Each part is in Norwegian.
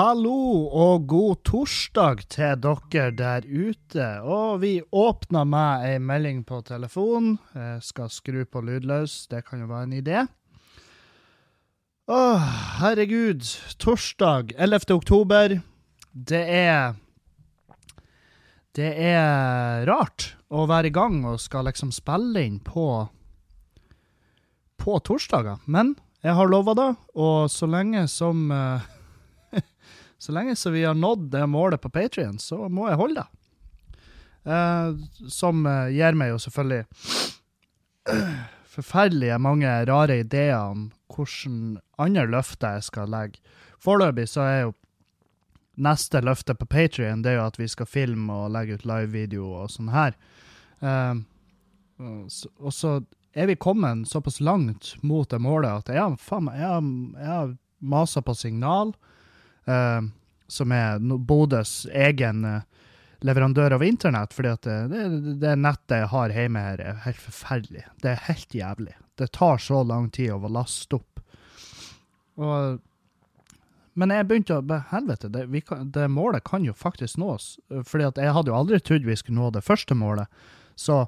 hallo og god torsdag til dere der ute. Og vi åpna med ei melding på telefon. Jeg skal skru på lydløs, det kan jo være en idé. Å, herregud. Torsdag 11. oktober. Det er Det er rart å være i gang og skal liksom spille inn på på torsdager. Men jeg har lova det, og så lenge som eh, Så lenge så vi har nådd det målet på Patrion, så må jeg holde det. Uh, som uh, gir meg jo selvfølgelig forferdelige mange rare ideer om hvordan andre løfter jeg skal legge. Foreløpig så er jo neste løfte på Patrion at vi skal filme og legge ut livevideo og sånn her. Eh, og så- er vi kommet såpass langt mot det målet at jeg har, faen masa på signal, eh, som er Bodøs egen eh, leverandør av internett, fordi at det, det, det nettet jeg har hjemme her er helt forferdelig. Det er helt jævlig. Det tar så lang tid å laste opp. Og, men jeg begynte å Helvete, det, kan, det målet kan jo faktisk nås. Fordi at jeg hadde jo aldri trodd vi skulle nå det første målet. Så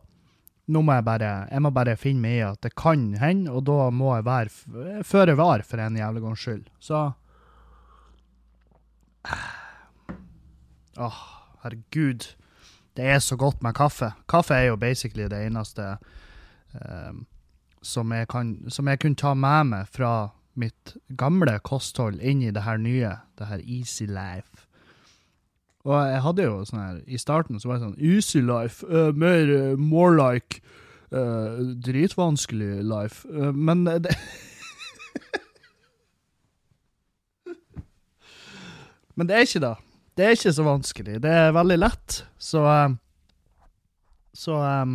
nå må jeg bare jeg må bare finne meg i at det kan hende, og da må jeg være føre var for en jævlig gangs skyld. Så Åh, herregud. Det er så godt med kaffe. Kaffe er jo basically det eneste eh, som, jeg kan, som jeg kunne ta med meg fra mitt gamle kosthold inn i det her nye, det her Easy Life. Og jeg hadde jo sånn her, i starten så var det sånn Easy Life, Uh, mer uh, more like uh, dritvanskelig life. Men det Men det er ikke det. Det er ikke så vanskelig. Det er veldig lett. Så eh, Så eh,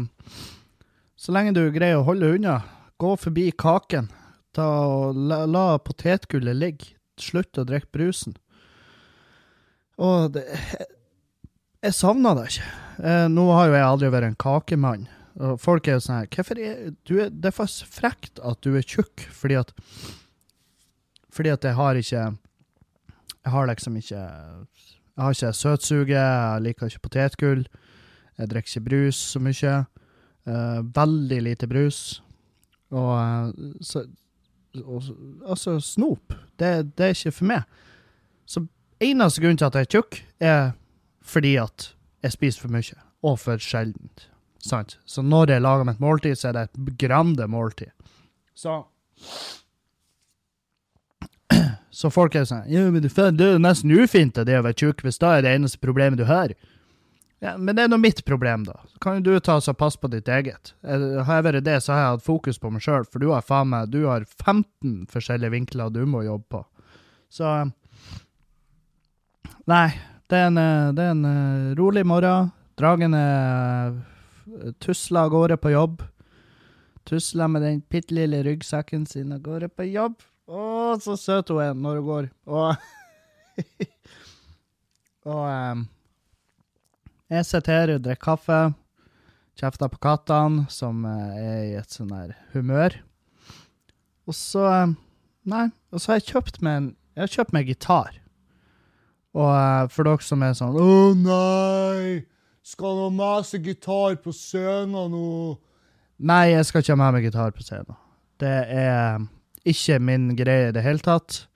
Så lenge du greier å holde unna, gå forbi kaken. Ta og la, la potetgullet ligge. Slutt å drikke brusen. Og det Jeg savner det ikke. Eh, nå har jo jeg aldri vært en kakemann. Og folk er jo sånn her Hvorfor er du Det er for frekt at du er tjukk, fordi at Fordi at jeg har ikke Jeg har liksom ikke Jeg har ikke søtsuget, jeg liker ikke potetgull. Jeg drikker ikke brus så mye. Uh, veldig lite brus. Og uh, så og, Altså, snop, det, det er ikke for meg. Så eneste grunn til at jeg er tjukk, er fordi at jeg spiser for mye, og for sjeldent. Sant? Så når jeg lager meg et måltid, så er det et grande måltid. Så Så folk er sånn Ja, men det, det er jo nesten ufint det å være tjukk, hvis da er det eneste problemet du har. Ja, Men det er nå mitt problem, da. Så kan jo du ta og passe på ditt eget. Har jeg vært det, så har jeg hatt fokus på meg sjøl, for du har faen meg Du har 15 forskjellige vinkler du må jobbe på. Så Nei, det er en, eh, det er en eh, rolig morgen. Dragen er eh, tusler av gårde på jobb. Tusler med den bitte lille ryggsekken sin av gårde på jobb. Å, så søt hun er når hun går. Og Og um, jeg sitter her og drikker kaffe. Kjefter på kattene, som eh, er i et sånn her humør. Og så em, Nei, og så har jeg kjøpt meg en Jeg har kjøpt meg gitar. Og eh, for dere som er sånn Å nei! Skal du mase gitar på scenen nå? Nei, jeg skal ikke ha med meg gitar på scenen. Det er ikke min greie i det hele tatt.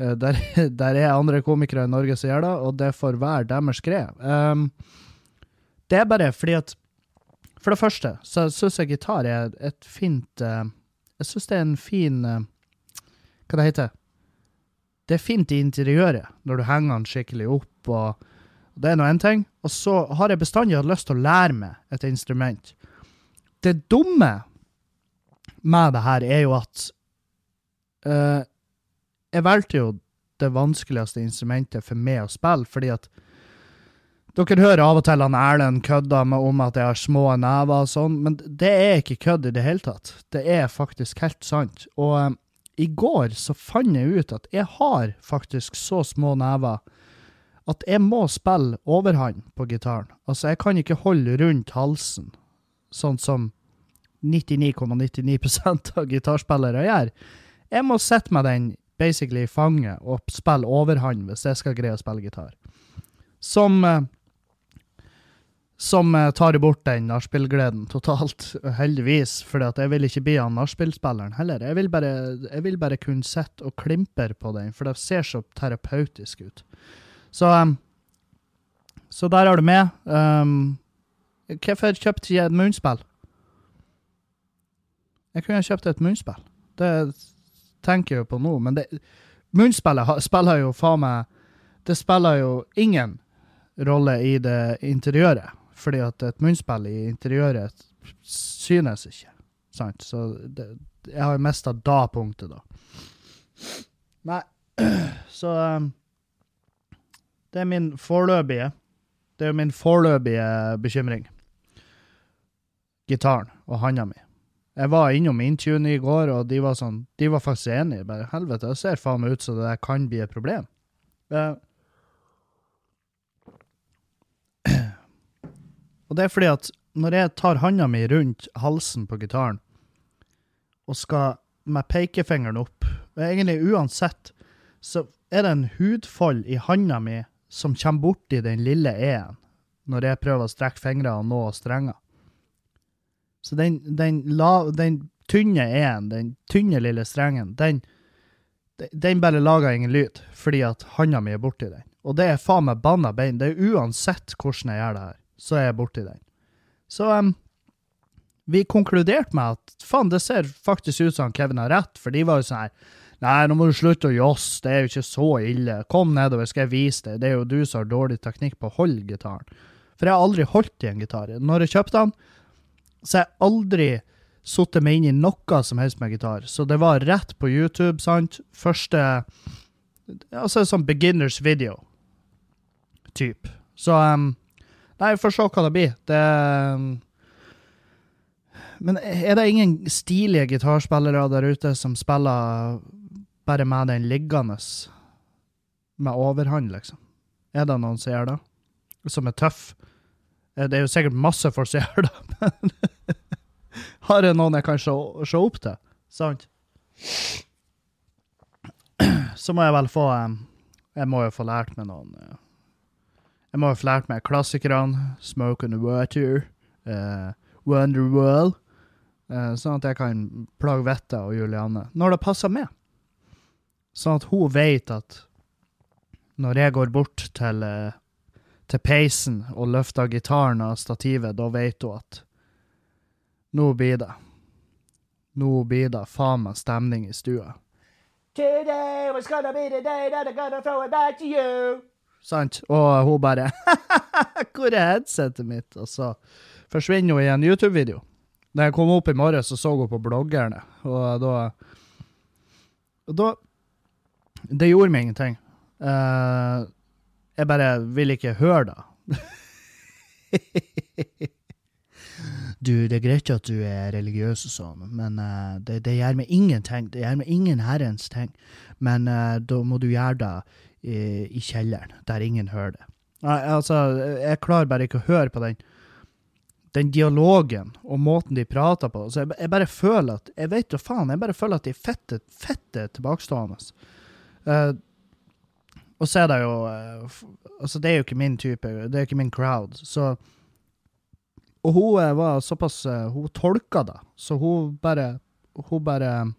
Eh, Der, der er andre komikere i Norge som gjør det, og det får være deres greie. Um, det er bare fordi at For det første så syns jeg gitar er et fint uh, Jeg syns det er en fin uh, Hva det heter Det er fint i interiøret, når du henger den skikkelig opp. og Det er nå én ting. Og så har jeg bestandig hatt lyst til å lære meg et instrument. Det dumme med det her er jo at eh, jeg valgte jo det vanskeligste instrumentet for meg å spille, fordi at dere hører av og til han Erlend kødda med om at jeg har små never og sånn, men det er ikke kødd i det hele tatt. Det er faktisk helt sant. Og eh, i går så fant jeg ut at jeg har faktisk så små never at jeg må spille overhånd på gitaren. Altså, jeg kan ikke holde rundt halsen, sånn som 99,99% av gitarspillere gjør. Jeg må sitte med den basically i fanget og spille overhånd hvis jeg skal greie å spille gitar. Som eh, som eh, tar bort den nachspielgleden totalt, heldigvis. For jeg vil ikke bli han nachspielspilleren heller. Jeg vil, bare, jeg vil bare kunne sitte og klimper på den, for det ser så terapeutisk ut. Så, um, så der har du med. Um, hvorfor kjøpte jeg et munnspill? Jeg kunne kjøpt et munnspill. Det tenker jo på nå, men det, munnspillet spiller jo faen meg Det spiller jo ingen rolle i det interiøret fordi at et munnspill i interiøret synes ikke. Sant? Så det, jeg har mista da punktet, da. Nei, så um, Det er min foreløpige Det er min foreløpige bekymring. Gitaren og handa mi. Jeg var innom Intune i går, og de var sånn, de var faktisk enige. Bare helvete, det ser faen meg ut som det der kan bli et problem. Uh, Og det er fordi at når jeg tar handa mi rundt halsen på gitaren og skal med pekefingeren opp Egentlig uansett, så er det en hudfold i handa mi som kommer borti den lille e-en når jeg prøver å strekke fingrene og nå strenger. Så den, den, la, den tynne e-en, den tynne lille strengen, den, den bare lager ingen lyd fordi at handa mi er borti den. Og det er faen meg banna bein. Det er uansett hvordan jeg gjør det her så er jeg borti den. Så um, vi konkluderte med at faen, det ser faktisk ut som Kevin har rett, for de var jo sånn her Nei, nå må du slutte å josse, det er jo ikke så ille. Kom nedover, skal jeg vise deg. Det er jo du som har dårlig teknikk på å holde gitaren. For jeg har aldri holdt i en gitar. Når jeg kjøpte den, så jeg har aldri satt meg inn i noe som helst med gitar. Så det var rett på YouTube, sant. Første Altså sånn beginners video. Type. Så um, Nei, vi får se hva det blir. Det Men er det ingen stilige gitarspillere der ute som spiller bare med den liggende? Med overhånd, liksom? Er det noen som gjør det? Som er tøff? Eh, det er jo sikkert masse folk som gjør det, men har jeg noen jeg kan se, se opp til? Sant? Så må jeg vel få Jeg må jo få lært meg noen eh, jeg må jo få lært meg klassikerne. Smoke on the Water, uh, Wonderwall. Uh, sånn at jeg kan plage vettet og Julianne når det passer med. Sånn at hun vet at når jeg går bort til, uh, til peisen og løfta gitaren av stativet, da vet hun at nå blir det. Nå blir det faen meg stemning i stua. Today was gonna be the day that I'm gonna throw it back to you. Sant? Og hun bare 'Hvor er headsetet mitt?' Og så forsvinner hun i en YouTube-video. Da jeg kom opp i morges, så så hun på bloggerne, og da Og da Det gjorde meg ingenting. Uh, jeg bare vil ikke høre det. du, det er greit at du er religiøs og sånn, men uh, det, det, gjør meg ingenting. Det gjør meg ingen herrens ting. Men uh, da må du gjøre det i, i kjelleren, der ingen hører det. Nei, altså, jeg klarer bare ikke å høre på den den dialogen og måten de prater på. Så jeg, jeg bare føler at Jeg vet jo faen, jeg bare føler at de er fette, fette tilbakestående. Uh, og så er det jo uh, Altså, det er jo ikke min type, det er ikke min crowd, så Og hun uh, var såpass Hun tolka det, så hun bare Hun bare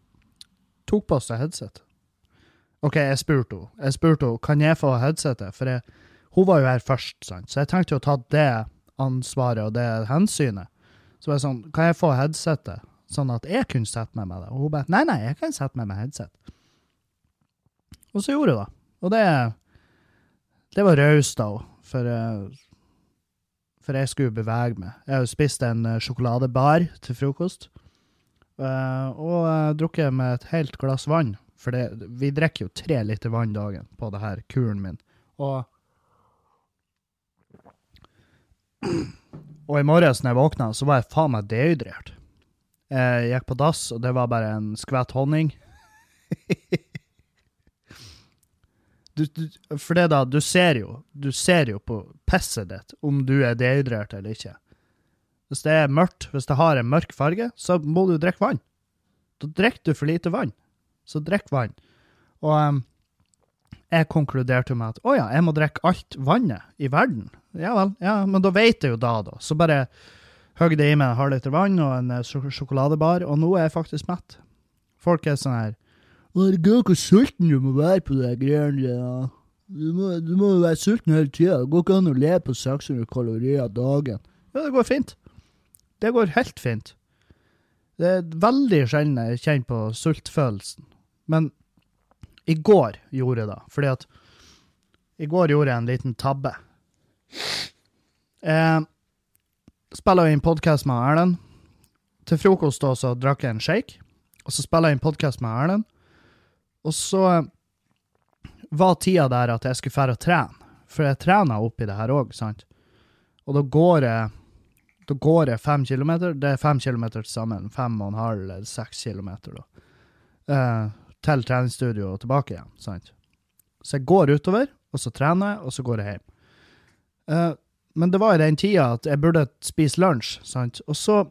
tok på seg headset. OK, jeg spurte henne. Jeg spurte henne kan jeg få headsetet, for jeg, hun var jo her først, sant? så jeg tenkte å ta det ansvaret og det hensynet. Så var jeg sånn, kan jeg få headsetet, sånn at jeg kunne sette meg med det? Og hun bare nei, nei, jeg kan sette meg med headset. Og så gjorde hun det. Og det, det var raust av henne, eh, for jeg skulle bevege meg. Jeg har jo spist en eh, sjokoladebar til frokost, eh, og drukket med et helt glass vann for det, vi drikker jo tre liter vann dagen på det her kuren min. Og Og i morges når jeg våkna, så var jeg faen meg dehydrert. Jeg gikk på dass, og det var bare en skvett honning. du, du, for det da, du ser jo Du ser jo på pisset ditt om du er dehydrert eller ikke. Hvis det er mørkt, hvis det har en mørk farge, så må du drikke vann. Da drikker du for lite vann så drikk vann. Og um, jeg konkluderte med at å ja, jeg må drikke alt vannet i verden. Ja vel, ja, men da vet jeg jo da, da. Så bare hogg det i meg en halvliter vann og en eh, sjokoladebar, og nå er jeg faktisk mett. Folk er sånn her Herregud, hvor sulten du må være på de greiene der. Du må, jo være sulten hele tida. Det går ikke an å leve på 600 kalorier dagen. Ja, det går fint. Det går helt fint. Det er veldig sjelden jeg kjenner på sultfølelsen. Men i går gjorde jeg det, fordi at i går gjorde jeg en liten tabbe. Jeg spiller inn podkast med Erlend. Til frokost da, så drakk jeg en shake, og så spiller jeg inn podkast med Erlend. Og så var tida der at jeg skulle fære og trene, for jeg trener oppi det her òg, sant. Og da går jeg da går jeg fem kilometer. Det er fem kilometer til sammen. Fem og en halv eller seks kilometer, da. Eh, til treningsstudio og tilbake igjen, sant. Så jeg går utover, og så trener jeg, og så går jeg hjem. Eh, men det var i den tida at jeg burde spise lunsj, sant. Og så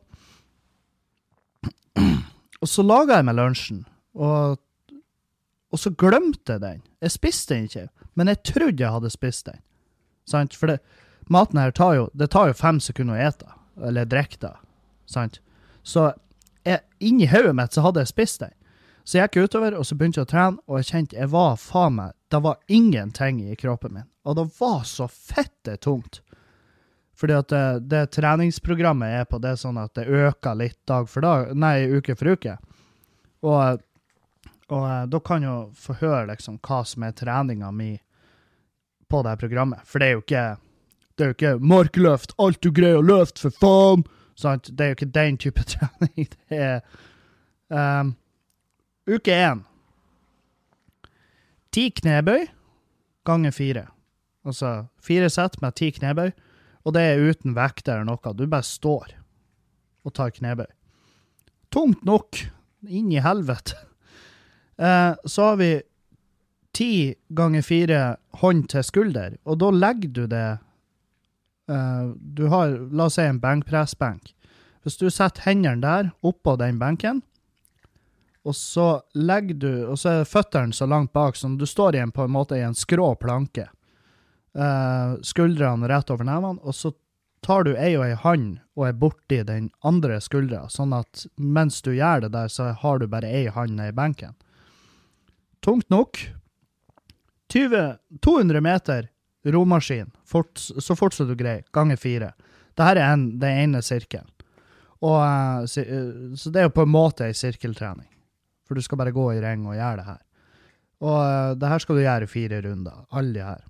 Og så laga jeg meg lunsjen, og, og så glemte jeg den. Jeg spiste den ikke, men jeg trodde jeg hadde spist den. Sant? For det, maten her tar jo, det tar jo fem sekunder å ete, eller drikke det. Sant? Så jeg, inni hodet mitt så hadde jeg spist den. Så jeg gikk utover, og så begynte jeg å trene, og jeg kjente jeg var faen meg Det var ingenting i kroppen min. Og det var så fette tungt. Fordi at det, det treningsprogrammet er på, det er sånn at det øker litt dag for dag, nei, uke for uke. Og, og eh, da kan jo få høre liksom hva som er treninga mi på det programmet. For det er jo ikke det er jo ikke markløft, alt du greier å løfte, for faen! Sant? Det er jo ikke den type trening. Det er um, Uke én. Ti knebøy ganger fire. Altså fire sett med ti knebøy, og det er uten vekt eller noe. Du bare står og tar knebøy. Tungt nok. Inn i helvete. Eh, så har vi ti ganger fire hånd til skulder, og da legger du det eh, Du har, la oss si, en benkpressbenk. Hvis du setter hendene der, oppå den benken, og så legger du Og så er føttene så langt bak som du står i en, på en måte i en skrå planke. Eh, skuldrene rett over nevene, og så tar du ei og ei hand og er borti den andre skuldra, sånn at mens du gjør det der, så har du bare ei hand i benken. Tungt nok. 20, 200 meter romaskin, fort, så fort som du greier, ganger fire. Dette er en, den ene sirkelen. Og, eh, eh, så det er jo på en måte ei sirkeltrening. For du skal bare gå i ring og gjøre det her. Og eh, det her skal du gjøre i fire runder, alle de her.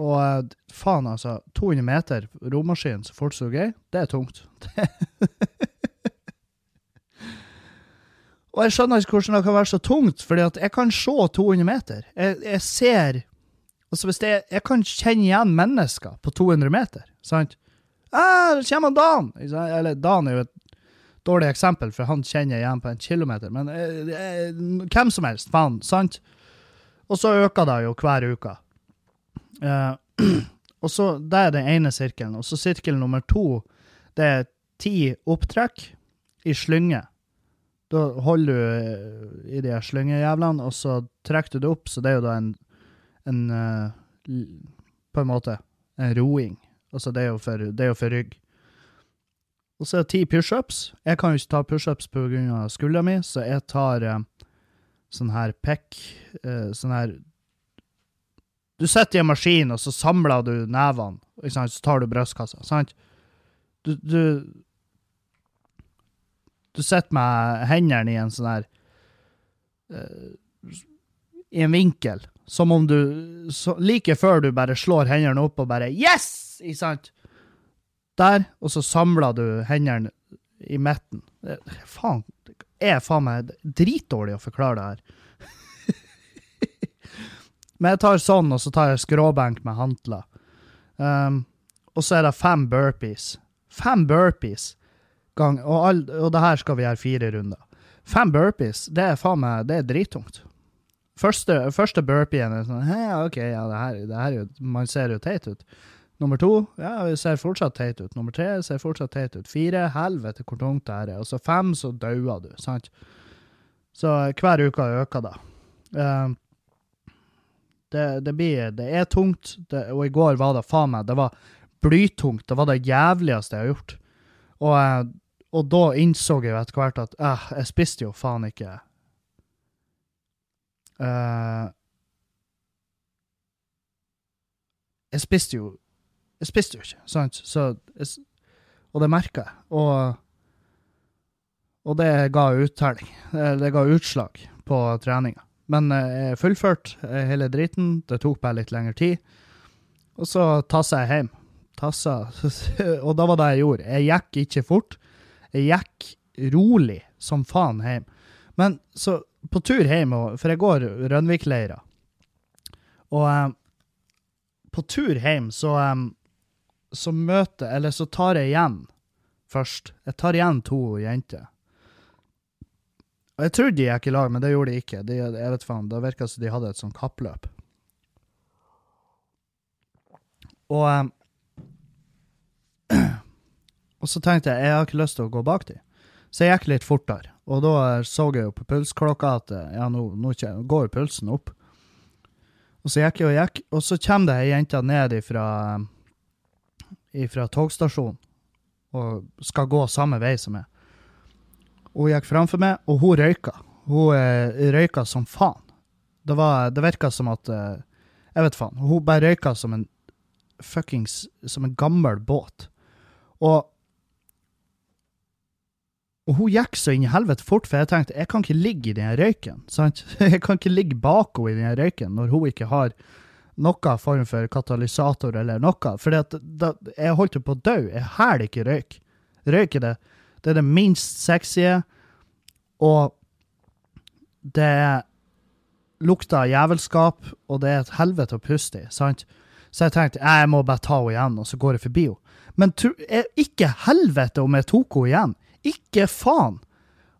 Og faen, altså. 200 meter romaskin så fort som gøy, det er tungt. og jeg skjønner ikke hvordan det kan være så tungt, at jeg kan se 200 meter. Jeg, jeg ser Altså, hvis det, jeg kan kjenne igjen mennesker på 200 meter, sant? Ah, der kommer Dan! Eller Dan er jo et dårlig eksempel, for han kjenner jeg igjen på en kilometer. Men eh, eh, hvem som helst, faen, sant? Og så øker det jo hver uke. Eh, og så, Det er den ene sirkelen. Og så sirkel nummer to, det er ti opptrekk i slynge. Da holder du eh, i de slyngejævlene, og så trekker du det opp, så det er jo da en, en eh, På en måte en roing. Altså, det er jo for, er jo for rygg. Og så er det ti pushups. Jeg kan jo ikke ta pushups pga. skuldra mi, så jeg tar eh, sånn her pekk eh, Sånn her Du sitter i en maskin, og så samler du nevene, så tar du brystkassa. Sant? Du, du Du sitter med hendene i en sånn her eh, I en vinkel. Som om du så, Like før du bare slår hendene opp og bare Yes! Ikke sant? Der, og så samler du hendene i midten. Faen. Jeg er faen meg dritdårlig å forklare det her. Men jeg tar sånn, og så tar jeg skråbenk med hantler. Um, og så er det fem burpees. Fem burpees. Gang, og, all, og det her skal vi gjøre fire runder. Fem burpees, det er faen meg, det er drittungt. Første, første burpeen er sånn, «Hæ, ok, ja, det her, det her er man ser jo teit ut. Nummer to, ja, vi ser fortsatt teit ut. Nummer tre ser fortsatt teit ut. Fire, helvete hvor tungt det her er. Og så fem, så dauer du, sant? Så hver uke øker det. Uh, Det, det, blir, det er tungt, det, og i går var det faen meg Det var blytungt. Det var det jævligste jeg har gjort. Og, eh, og da innså jeg jo etter hvert at eh, jeg spiste jo faen ikke eh, Jeg spiste jo Jeg spiste jo ikke, sant? Så, jeg, og det merka jeg. Og, og det ga uttelling. Det, det ga utslag på treninga. Men eh, jeg fullførte hele driten. Det tok bare litt lengre tid. Og så tassa jeg hjem. Tassa. Og da var det jeg gjorde. Jeg gikk ikke fort. Jeg gikk rolig som faen hjem. Men så på tur hjem, for jeg går Rønvikleira, og um, på tur hjem så, um, så møter Eller så tar jeg igjen først. Jeg tar igjen to jenter. Og jeg trodde de gikk i lag, men det gjorde de ikke. De, jeg vet faen, Det virka som de hadde et sånt kappløp. Og um, Og så tenkte jeg jeg har ikke lyst til å gå bak dem. Så jeg gikk litt fortere. Og da så jeg jo på pulsklokka at ja, nå, nå går pulsen opp. Og så gikk jeg og gikk, og så kommer det ei jente ned ifra, ifra togstasjonen og skal gå samme vei som meg. Hun gikk framfor meg, og hun røyka. Hun eh, røyka som faen. Det, var, det virka som at eh, Jeg vet faen. Hun bare røyka som en fuckings Som en gammel båt. Og og hun gikk så inn i helvete fort, for jeg tenkte jeg kan ikke ligge i den røyken. sant? Jeg kan ikke ligge bak henne i den røyken når hun ikke har noen form for katalysator eller noe. For jeg holdt jo på å dø. Jeg hæler ikke røyk. Røyk er det det er det minst sexy, og det lukter jævelskap, og det er et helvete å puste i, sant? Så jeg tenkte jeg må bare ta henne igjen, og så går jeg forbi henne. Men ikke helvete om jeg tok henne igjen. Ikke faen.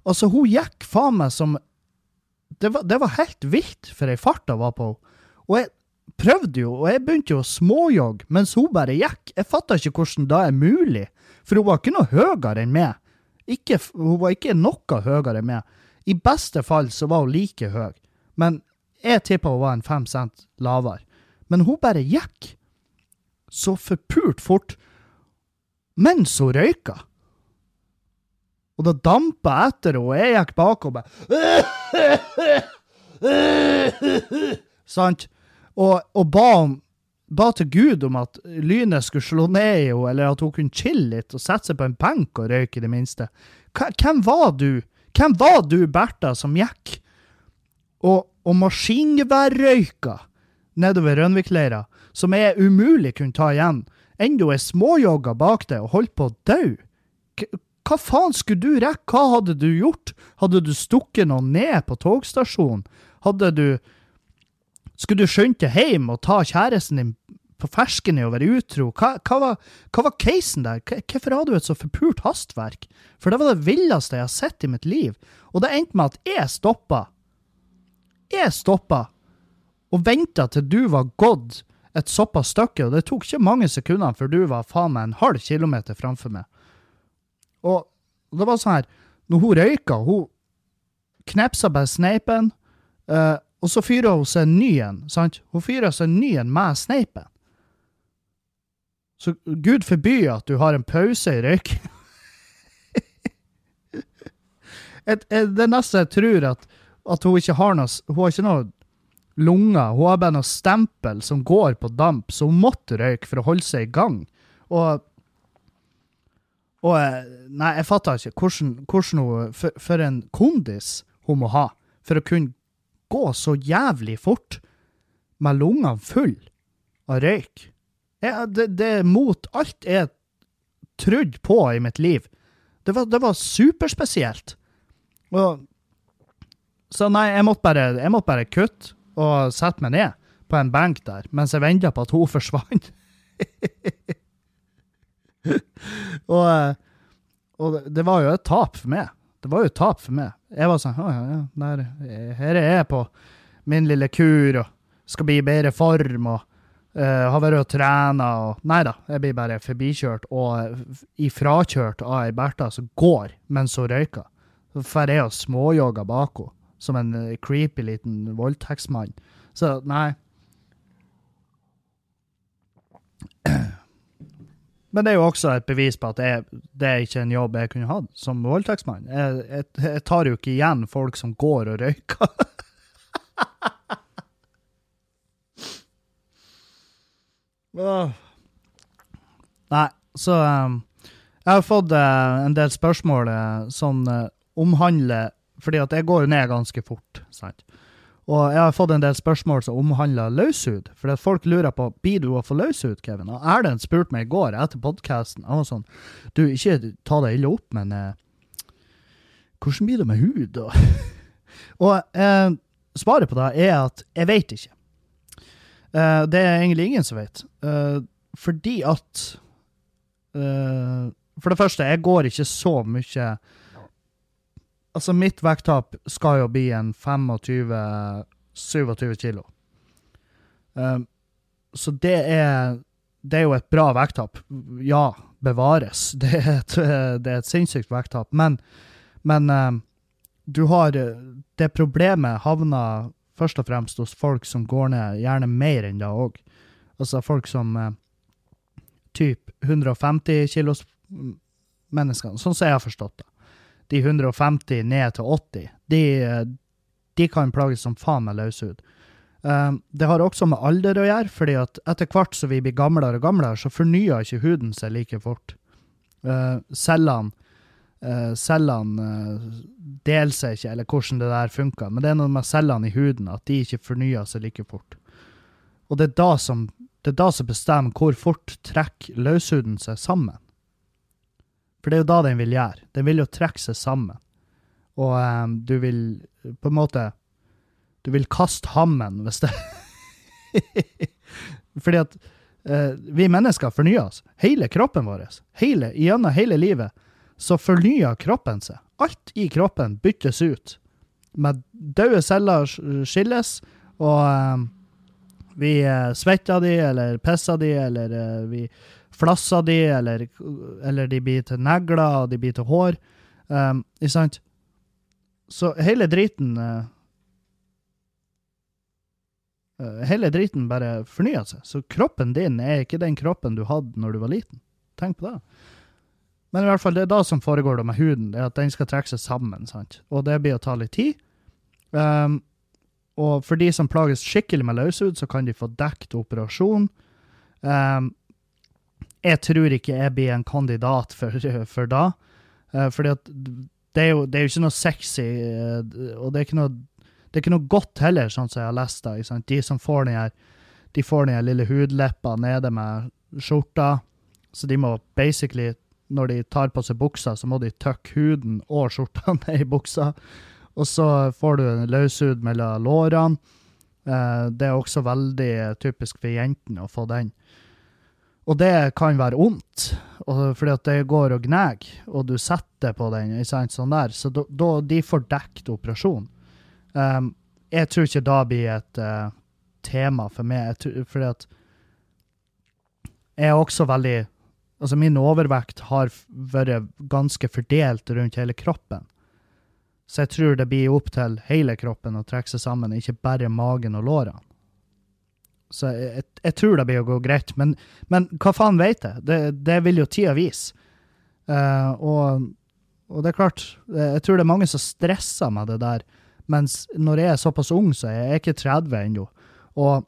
Altså, hun gikk faen meg som Det var, det var helt vilt for ei fart jeg var på. Og jeg prøvde jo, og jeg begynte jo å småjogge mens hun bare gikk. Jeg fatta ikke hvordan det er mulig, for hun var ikke noe høyere enn meg. Ikke, hun var ikke noe høyere enn meg. I beste fall så var hun like høy, men jeg tippa hun var en fem cent lavere. Men hun bare gikk så forpult fort mens hun røyka. Og da dampa jeg etter henne, og jeg gikk bakom meg. Sant? Og, og ba om ba til Gud om at lynet skulle slå ned i henne, eller at hun kunne chille litt og sette seg på en benk og røyke, i det minste. Hvem var du? Hvem var du, Bertha, som gikk og, og maskingeværrøyka nedover Rønvikleira, som jeg umulig kunne ta igjen, enda jeg småjogga bak deg og holdt på å dø? Hva faen skulle du rekke? Hva hadde du gjort? Hadde du stukket noen ned på togstasjonen? Hadde du skulle du skynde deg hjem og ta kjæresten din på fersken i å være utro? Hva, hva, var, hva var casen der? Hvorfor hadde du et så forpult hastverk? For det var det villeste jeg har sett i mitt liv. Og det endte med at jeg stoppa. Jeg stoppa og venta til du var gått et såpass stykke, og det tok ikke mange sekunder før du var faen meg en halv kilometer framfor meg. Og det var sånn her, når hun røyka, hun knepsa bare sneipen, uh, og så fyrer hun seg en ny en. sant? Hun fyrer seg en ny en med sneipen. Så gud forby at du har en pause i røyking. det neste jeg tror at, at hun ikke har noe Hun har ikke noe lunger. Hun har bare noe stempel som går på damp, så hun måtte røyke for å holde seg i gang. Og, og eh, Nei, jeg fatter ikke hvordan, hvordan hun for, for en kondis hun må ha for å kunne gå så jævlig fort med lungene fulle av røyk. Det, er mot alt jeg trodde på i mitt liv. Det var, det var superspesielt. Og, så nei, jeg måtte, bare, jeg måtte bare kutte og sette meg ned på en benk der mens jeg venta på at hun forsvant. og, eh, og, det var jo et tap for meg. Det var jo et tap for meg. Jeg var sånn Å ja, ja, der, eh, her er jeg på min lille kur og skal bli i bedre form og eh, uh, har vært og trena og Nei da, jeg blir bare forbikjørt og ifrakjørt av ei Bertha som går mens hun røyker. Så drar jeg og småjogger bak henne som en creepy liten voldtektsmann. Så nei men det er jo også et bevis på at jeg, det er ikke en jobb jeg kunne hatt som voldtektsmann. Jeg, jeg, jeg tar jo ikke igjen folk som går og røyker. Nei, så um, Jeg har fått uh, en del spørsmål uh, som uh, omhandler Fordi at jeg går jo ned ganske fort, sant. Og jeg har fått en del spørsmål som omhandler løshud. At folk lurer på blir du å få løshud, Kevin. Og Erlend spurte meg i går etter podkasten. Han var sånn Du, ikke ta det ille opp, men hvordan blir det med hud? Og, og svaret på det er at jeg vet ikke. Eh, det er egentlig ingen som vet. Uh, fordi at uh, For det første, jeg går ikke så mye Altså, mitt vekttap skal jo bli en 25-27 kilo. så det er Det er jo et bra vekttap. Ja, bevares. Det er et, det er et sinnssykt vekttap. Men, men du har Det problemet havner først og fremst hos folk som går ned gjerne mer enn det òg. Altså folk som uh, typ 150 kilos menneskene, sånn som jeg har forstått det. De 150 ned til 80, de, de kan plages som faen med løshud. Um, det har også med alder å gjøre, fordi at etter hvert som vi blir gamlere og gamlere, så fornyer ikke huden seg like fort. Uh, cellene uh, cellene uh, deler seg ikke, eller hvordan det der funker. Men det er noe med cellene i huden, at de ikke fornyer seg like fort. Og det er da som, det er da som bestemmer hvor fort trekker løshuden seg sammen. For det er jo da den vil gjøre. Den vil jo trekke seg sammen. Og um, du vil på en måte Du vil kaste hammen, hvis det Fordi at uh, vi mennesker fornyer oss. Hele kroppen vår. Hele, gjennom hele livet så fornyer kroppen seg. Alt i kroppen byttes ut. Med døde celler skilles, og um, vi uh, svetter de, eller pisser de, eller uh, vi flasser de, eller, eller, de blir til negler, og de blir til hår. Um, ikke sant? Så hele driten uh, Hele driten bare fornyer seg. Så kroppen din er ikke den kroppen du hadde når du var liten. Tenk på det. Men i hvert fall, det er da som foregår det med huden, det er at den skal trekke seg sammen. sant? Og det blir å ta litt tid. Um, og for de som plages skikkelig med løshud, så kan de få dekket operasjon. Um, jeg tror ikke jeg blir en kandidat for, for da. Uh, fordi at det er, jo, det er, jo, ikke noe sexy, uh, og det er ikke noe, er ikke noe godt heller, sånn som jeg har lest det. De som får den her, de får den her lille hudleppa nede med skjorta, så de må basically når de tar på seg buksa, så må de tøkke huden og skjorta ned i buksa. Og så får du en løshud mellom lårene. Eh, det er også veldig typisk for jentene å få den. Og det kan være vondt, fordi at det går og gnager, og du setter på den. sånn Så da, de får dekket operasjon. Um, jeg tror ikke da blir et uh, tema for meg, tror, fordi at jeg er også veldig Altså, min overvekt har vært ganske fordelt rundt hele kroppen. Så jeg tror det blir opp til hele kroppen å trekke seg sammen, ikke bare magen og lårene. Så jeg, jeg, jeg tror det blir å gå greit. Men, men hva faen vet jeg? Det, det vil jo tida vise. Uh, og, og, det er klart, jeg tror det er mange som stresser med det der. Mens når jeg er såpass ung, så er jeg ikke 30 ennå. Og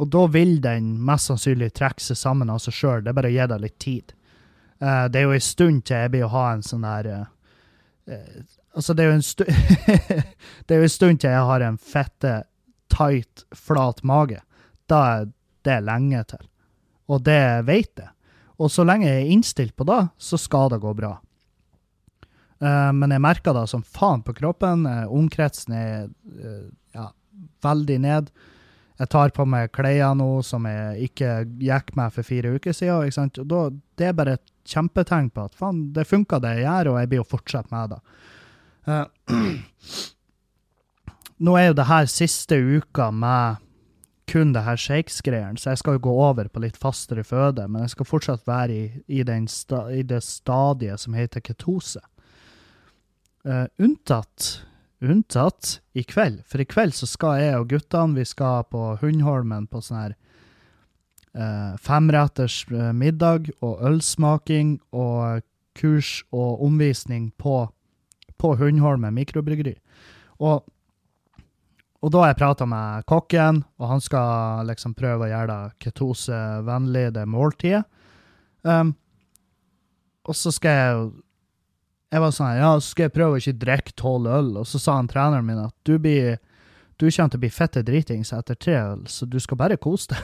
og da vil den mest sannsynlig trekke seg sammen av seg sjøl. Det er bare å gi deg litt tid. Uh, det er jo en stund til jeg blir å ha en sånn uh, uh, Altså, det er jo en stund Det er jo en stund til jeg har en fette, tight, flat mage. Da er det lenge til. Og det vet jeg. Og så lenge jeg er innstilt på det, så skal det gå bra. men jeg merker det som faen på kroppen. omkretsen er ja, veldig ned. Jeg tar på meg klær nå som jeg ikke gikk med for fire uker siden. Ikke sant? Da, det er bare et kjempetegn på at faen, det funka det jeg gjør, og jeg blir å fortsette med det. Uh, nå er jo det her siste uka med kun det her shakes-greiene, så jeg skal jo gå over på litt fastere føde, men jeg skal fortsatt være i, i, sta, i det stadiet som heter ketose. Uh, unntatt Unntatt i kveld, for i kveld så skal jeg og guttene vi skal på Hundholmen på sånn her uh, femretters eh, middag og ølsmaking og kurs og omvisning på, på Hundholmen mikrobryggeri. Og, og da har jeg prata med kokken, og han skal liksom prøve å gjøre det ketosevennlig, det måltidet. Um, og så skal jeg jo Jeg var sånn Ja, så skal jeg prøve å ikke drikke tolv øl. Og så sa han treneren min at du blir du kommer til å bli fette dritings etter tre øl, så du skal bare kose deg.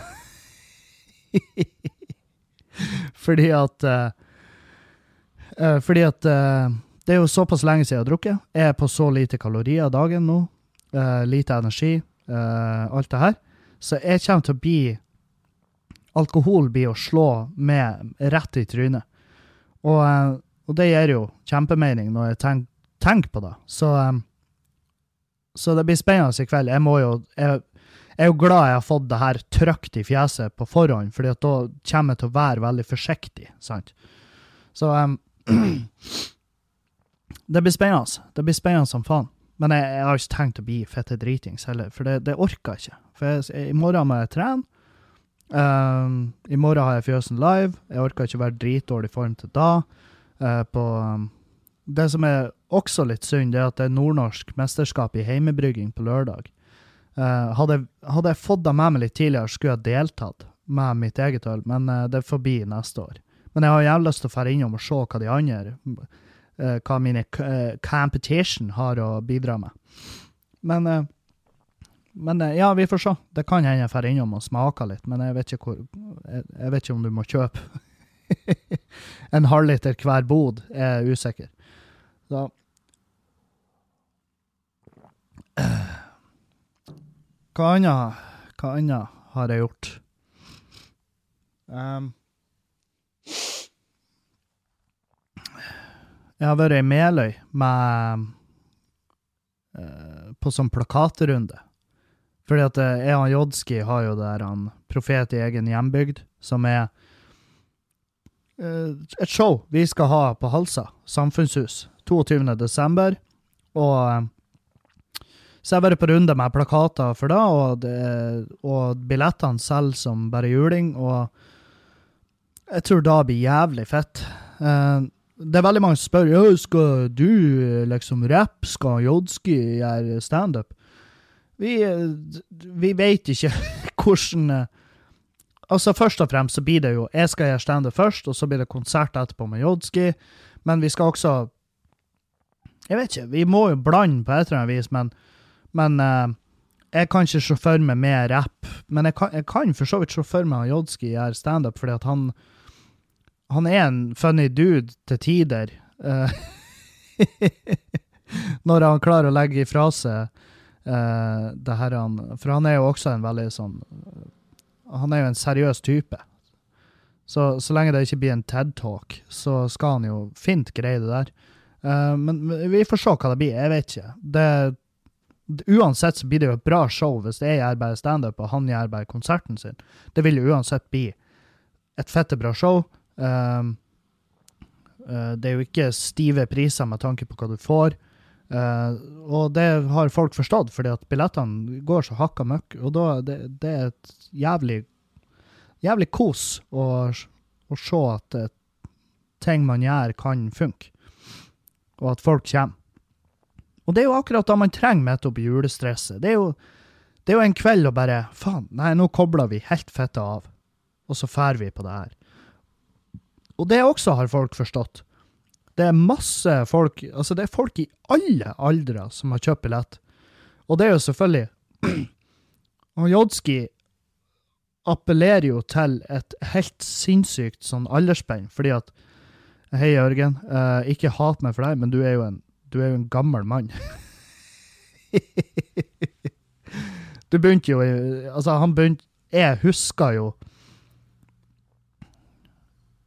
fordi at uh, Fordi at uh, det er jo såpass lenge siden jeg har drukket. Jeg er på så lite kalorier dagen nå. Lite energi. alt det her. Så jeg kommer til å bli Alkohol blir å slå med rett i trynet. Og, og det gir jo kjempemening når jeg tenker tenk på det. Så um, så det blir spennende i kveld. Jeg jo jeg, jeg er jo glad jeg har fått det her trygt i fjeset på forhånd, fordi da kommer jeg til å være veldig forsiktig. sant? Så um, Det blir spennende. Det blir spennende som faen. Men jeg, jeg, har ikke tenkt å bli fette dritings heller, for det, det orker jeg ikke. For jeg, i morgen må jeg trene. Um, I morgen har jeg Fjøsen live. Jeg orker ikke være dritdårlig form til da. Uh, på um, Det som er også litt synd, det er at det er nordnorsk mesterskap i heimebrygging på lørdag. Uh, hadde, hadde, jeg fått det med meg litt tidligere, skulle jeg deltatt med mitt eget øl, men uh, det er forbi neste år. Men jeg har jævlig lyst til å dra innom og se hva de andre, uh, hva mine competition har å bidra med. Men, men ja, vi får se. Det kan hende jeg drar innom og smaker litt, men jeg vet ikke, hvor, jeg, jeg vet ikke om du må kjøpe en halvliter hver bod. Er usikker. Så hva annet, hva annet har jeg gjort? Um, jeg har vært i Meløy med uh, på sånn plakatrunde. Fordi at uh, jeg Jodski har jo der han Profet i egen hjembygd, som er uh, et show vi skal ha på Halsa samfunnshus 22. desember. Og så jeg har vært på runde med plakater for det, og, det, og billettene selger som bare juling. Og jeg tror da blir jævlig fett. Uh, det er veldig mange som spør ja, skal du liksom rappe, skal Jodski gjøre standup. Vi, vi vet ikke hvordan Altså Først og fremst så blir det jo Jeg skal gjøre standup først, og så blir det konsert etterpå med Jodski. Men vi skal også Jeg vet ikke, vi må jo blande på et eller annet vis, men men jeg kan ikke se for meg mer rapp. Men jeg kan, jeg kan for så vidt se for meg Jodski gjør standup, fordi at han han er en funny dude til tider. Uh, når han klarer å legge ifra seg uh, det her han For han er jo også en veldig sånn Han er jo en seriøs type. Så, så lenge det ikke blir en TED-talk, så skal han jo fint greie det der. Uh, men vi får se hva det blir. Jeg vet ikke. Det Uansett så blir det jo et bra show hvis jeg gjør bare standup og han gjør bare konserten sin. Det vil jo uansett bli et fette bra show. Um, uh, det er jo ikke stive priser med tanke på hva du får. Uh, og det har folk forstått, fordi at billettene går så hakka møkk. Og da det, det er et jævlig jævlig kos å, å se at uh, ting man gjør, kan funke. Og at folk kommer. Og det er jo akkurat da man trenger midt oppi julestresset. Det er, jo, det er jo en kveld å bare Faen, nei, nå kobler vi helt fitta av. Og så drar vi på det her. Og det også har folk forstått. Det er masse folk Altså, det er folk i alle aldre som har kjøpt billett. Og det er jo selvfølgelig Og Jodski appellerer jo til et helt sinnssykt sånn aldersspenn, fordi at Hei, Jørgen. Uh, ikke hat meg for deg, men du er jo en er jo en gammel mann. du begynte jo Altså, han begynte Jeg husker jo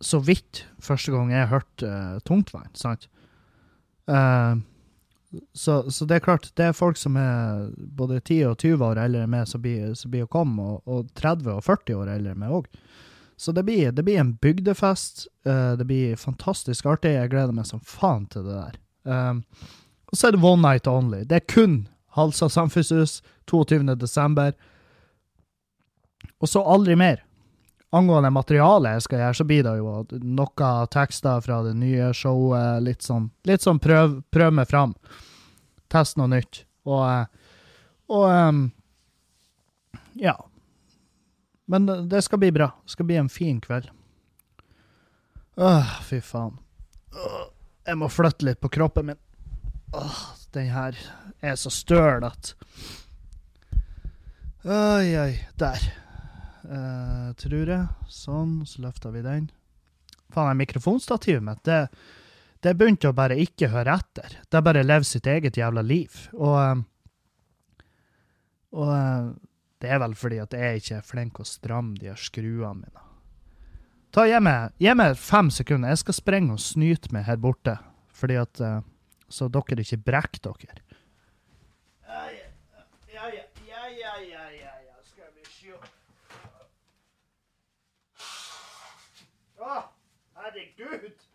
så vidt første gang jeg hørte uh, tungtvann, sant? Uh, så, så, det er klart, det er folk som er både 10 og 20 år eldre enn meg, som blir, å komme, og, og, 30 og 40 år eldre enn meg òg. Så det blir, det blir, en bygdefest. Uh, det blir fantastisk artig. Jeg gleder meg som faen til det der. Um, og så er det one night only. Det er kun Halsa samfunnshus 22. desember. Og så aldri mer. Angående materialet jeg skal gjøre, så blir det jo noen tekster fra det nye showet. Litt sånn, litt sånn prøv, prøv meg fram. Test noe nytt. Og, eh, og um, ja. Men det skal bli bra. Det skal bli en fin kveld. Åh, fy faen. Åh, jeg må flytte litt på kroppen min. Åh, den her er så støl at Oi, oi. Der. Uh, tror jeg. Sånn, så løfter vi den. Faen, mikrofonstativet mitt, det, det begynte å bare ikke høre etter. Det bare lever sitt eget jævla liv. Og, eh, og eh, det er vel fordi at jeg ikke er flink å stramme de her skruene mine. Ta, gi, meg, gi meg fem sekunder. Jeg skal sprenge og snyte meg her borte. Fordi at Så dere ikke brekker dere. Ja, ja, ja. Å, herregud!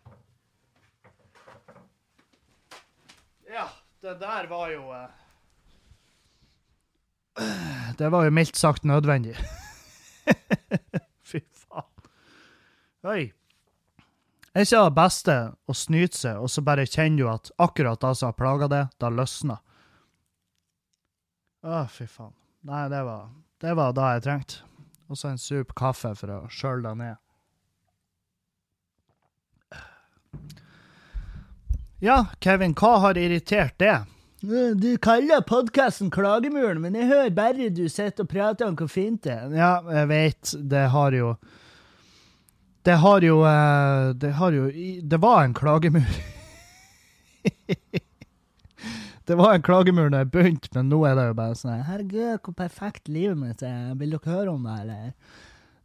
Ja, det der var jo eh... Det var jo mildt sagt nødvendig. Fy faen. Oi. Er ikke det beste å snyte seg, og så bare kjenner du at akkurat da som har plaga det, da løsner. Å, fy faen. Nei, det var, det var da jeg trengte. Og så en sup kaffe for å skjøle det ned. Ja, Kevin, hva har irritert det? Du kaller podkasten Klagemuren, men jeg hører bare du sitter og prater om hvor fint det er. Ja, jeg vet. Det har jo Det har jo eh, Det har jo Det var en klagemur. det var en klagemur da jeg begynte, men nå er det jo bare sånn Herregud, hvor perfekt livet mitt er. Vil dere høre om det, eller?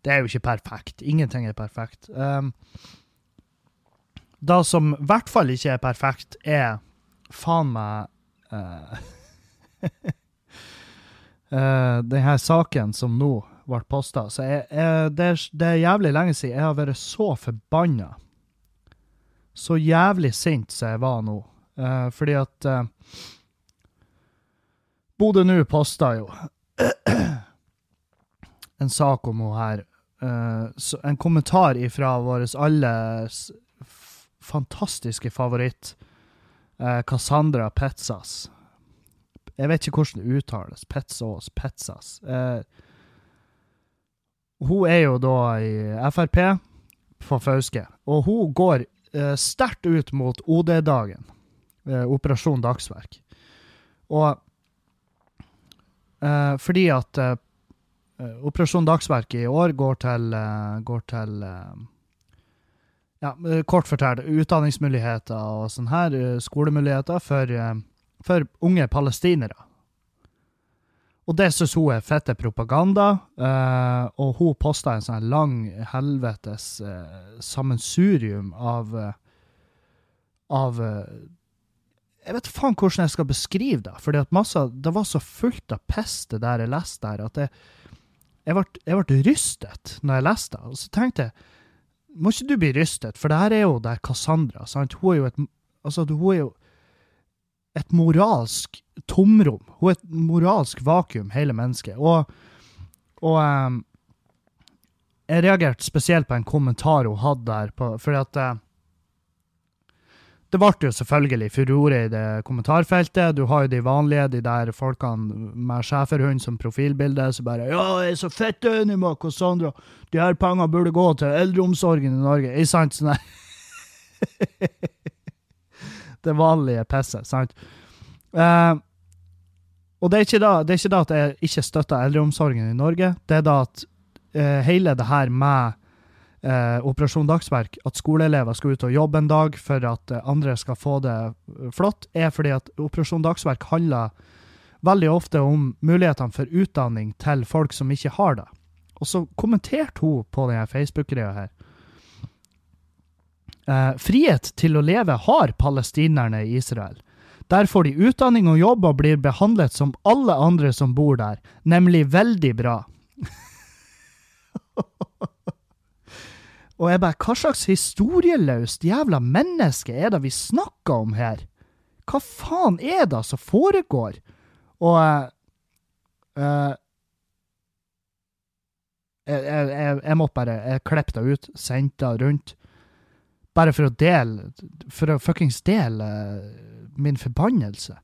Det er jo ikke perfekt. Ingenting er perfekt. Um, det som i hvert fall ikke er perfekt, er faen meg uh, uh, Den her saken som nå ble posta. Så jeg, jeg, det, er, det, er, jævlig lenge siden jeg har vært så forbanna. Så jævlig sint som jeg var nå. Uh, fordi at uh, Bodø nå posta jo en sak om henne her. Uh, en kommentar ifra vår alles fantastiske favoritt, eh, Cassandra Petzas. Jeg vet ikke hvordan det uttales. Petzås, Petzas. Eh, hun er jo da i Frp på Fauske, og hun går eh, sterkt ut mot OD-dagen, Operasjon Dagsverk. Og fordi at Operasjon Dagsverk i år går til, går til ja, eh, kort fortalt, utdanningsmuligheter og sånn her, eh, skolemuligheter for, eh, for unge palestinere. Og det syns hun er fette propaganda, og hun posta en sånn lang helvetes sammensurium av Av Jeg vet faen hvordan jeg skal beskrive det, fordi det var så fullt av piss det der jeg leste her, at jeg, jeg, ble, jeg ble rystet når jeg leste det. Og så tenkte jeg må ikke du bli rystet, for det her er jo der Cassandra. sant? Hun er jo et, altså, hun er jo et moralsk tomrom. Hun er et moralsk vakuum, hele mennesket. Og, og um, jeg reagerte spesielt på en kommentar hun hadde der, på, fordi at uh, det ble jo selvfølgelig furore i det kommentarfeltet. Du har jo de vanlige, de der folkene med schæferhund som profilbilde, som bare 'Ja, jeg er så fett enig med Cassandra. De her pengene burde gå til eldreomsorgen i Norge.' Ikke sant? Sånn det vanlige pisset, sant? Uh, og det er, ikke da, det er ikke da at jeg ikke støtter eldreomsorgen i Norge. Det er da at uh, hele det her med eh, Operasjon Dagsverk, at skoleelever skal ut og jobbe en dag for at eh, andre skal få det eh, flott, er fordi at Operasjon Dagsverk handler veldig ofte om mulighetene for utdanning til folk som ikke har det. Og så kommenterte hun på denne Facebook-greia her. Eh, frihet til å leve har palestinerne i Israel. Der får de utdanning og jobb og blir behandlet som alle andre som bor der, nemlig veldig bra. Og jeg bare, hva slags historieløst jævla menneske er det vi snakker om her? Hva faen er det som foregår? Og uh, Jeg, jeg, jeg, jeg måtte bare Jeg klippet det ut, sendte det rundt. Bare for å dele For å fuckings dele min forbannelse.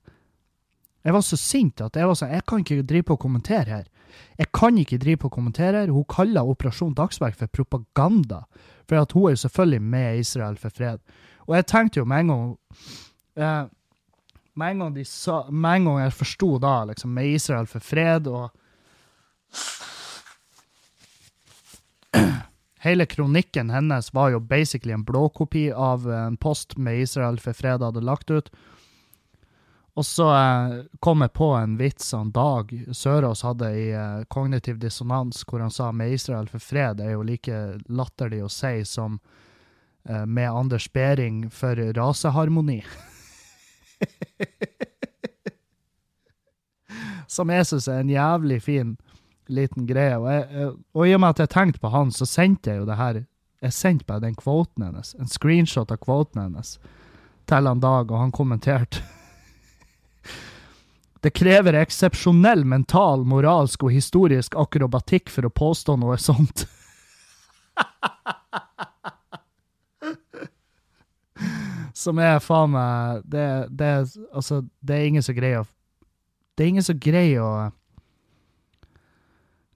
Jeg var så sint at jeg var sånn Jeg kan ikke drive på og kommentere her. Jeg kan ikke drive på og kommentere. Hun kaller Operasjon Dagsverk for propaganda. For at hun er jo selvfølgelig med Israel for fred. Og jeg tenkte jo med en gang eh, Med en gang sa Med en gang jeg forsto da, liksom, med Israel for fred og Hele kronikken hennes var jo basically en blåkopi av en post med Israel for fred hadde lagt ut. Og så eh, kom jeg på en vits han Dag Sørås hadde i eh, Kognitiv dissonans, hvor han sa med Israel for fred er jo like latterlig å si som eh, med Anders Behring for raseharmoni. som jeg syns er en jævlig fin liten greie. Og, jeg, og, i og med at jeg tenkte på han, så sendte jeg jo det her Jeg sendte bare den kvoten hennes, en screenshot av kvoten hennes, til han Dag, og han kommenterte. Det krever eksepsjonell mental, moralsk og historisk akrobatikk for å påstå noe sånt. Som er faen meg det, det, altså, det er ingen som greier å Det er ingen som greier å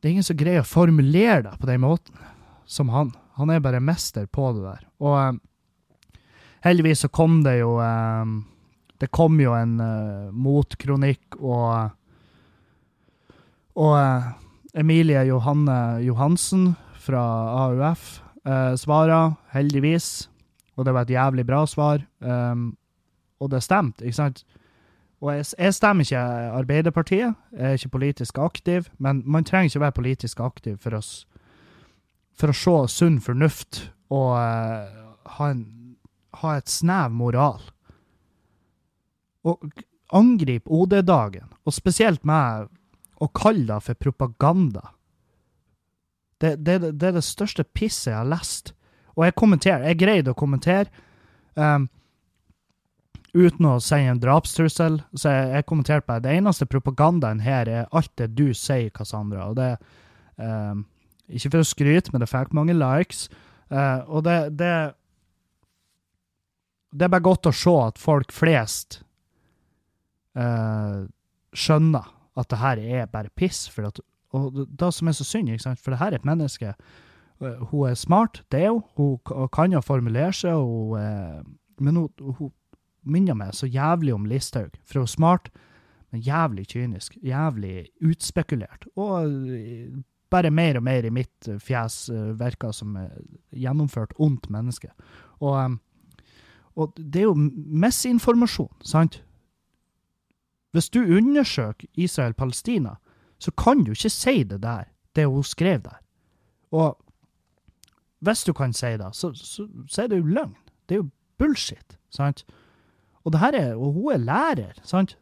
det er ingen som greier å formulere det på den måten som han. Han er bare mester på det der. Og um, heldigvis så kom det jo um, Det kom jo en uh, motkronikk, og Og uh, Emilie Johanne Johansen fra AUF uh, svarer, heldigvis. Og det var et jævlig bra svar. Um, og det stemte, ikke sant? Og jeg, jeg, stemmer ikke Arbeiderpartiet, jeg er ikke politisk aktiv, men man trenger ikke være politisk aktiv for, oss, for å se sunn fornuft og uh, ha, en, ha, et snev moral. Og angripe OD-dagen, og spesielt meg, og kalle det for propaganda. Det, det, det, er det største pisset jeg har lest. Og jeg kommenterer, jeg greide å kommentere. Um, uten å si en drapstrussel. Så jeg, jeg kommenterte bare det eneste propagandaen her er alt det du sier, Cassandra. Og det um, Ikke for å skryte, men det fikk mange likes. Uh, og det, det Det er bare godt å se at folk flest eh, skjønner at det her er bare piss. For at, og det som er så synd, ikke sant? for det her er et menneske. Eh, hun er smart, det er hun. Hun kan jo formulere seg, og, men hun, hun minner meg så jævlig om Listhaug. For hun er smart, men jævlig kynisk. Jævlig utspekulert. Og bare mer og mer i mitt fjes virker som gjennomført ondt menneske. Og, og det er jo misinformasjon, sant? Hvis du undersøker Israel-Palestina, så kan du ikke si det der, det hun skrev der. Og hvis du kan si det, så, så, så er det jo løgn. Det er jo bullshit, sant? Og, det her er, og hun er lærer, sant?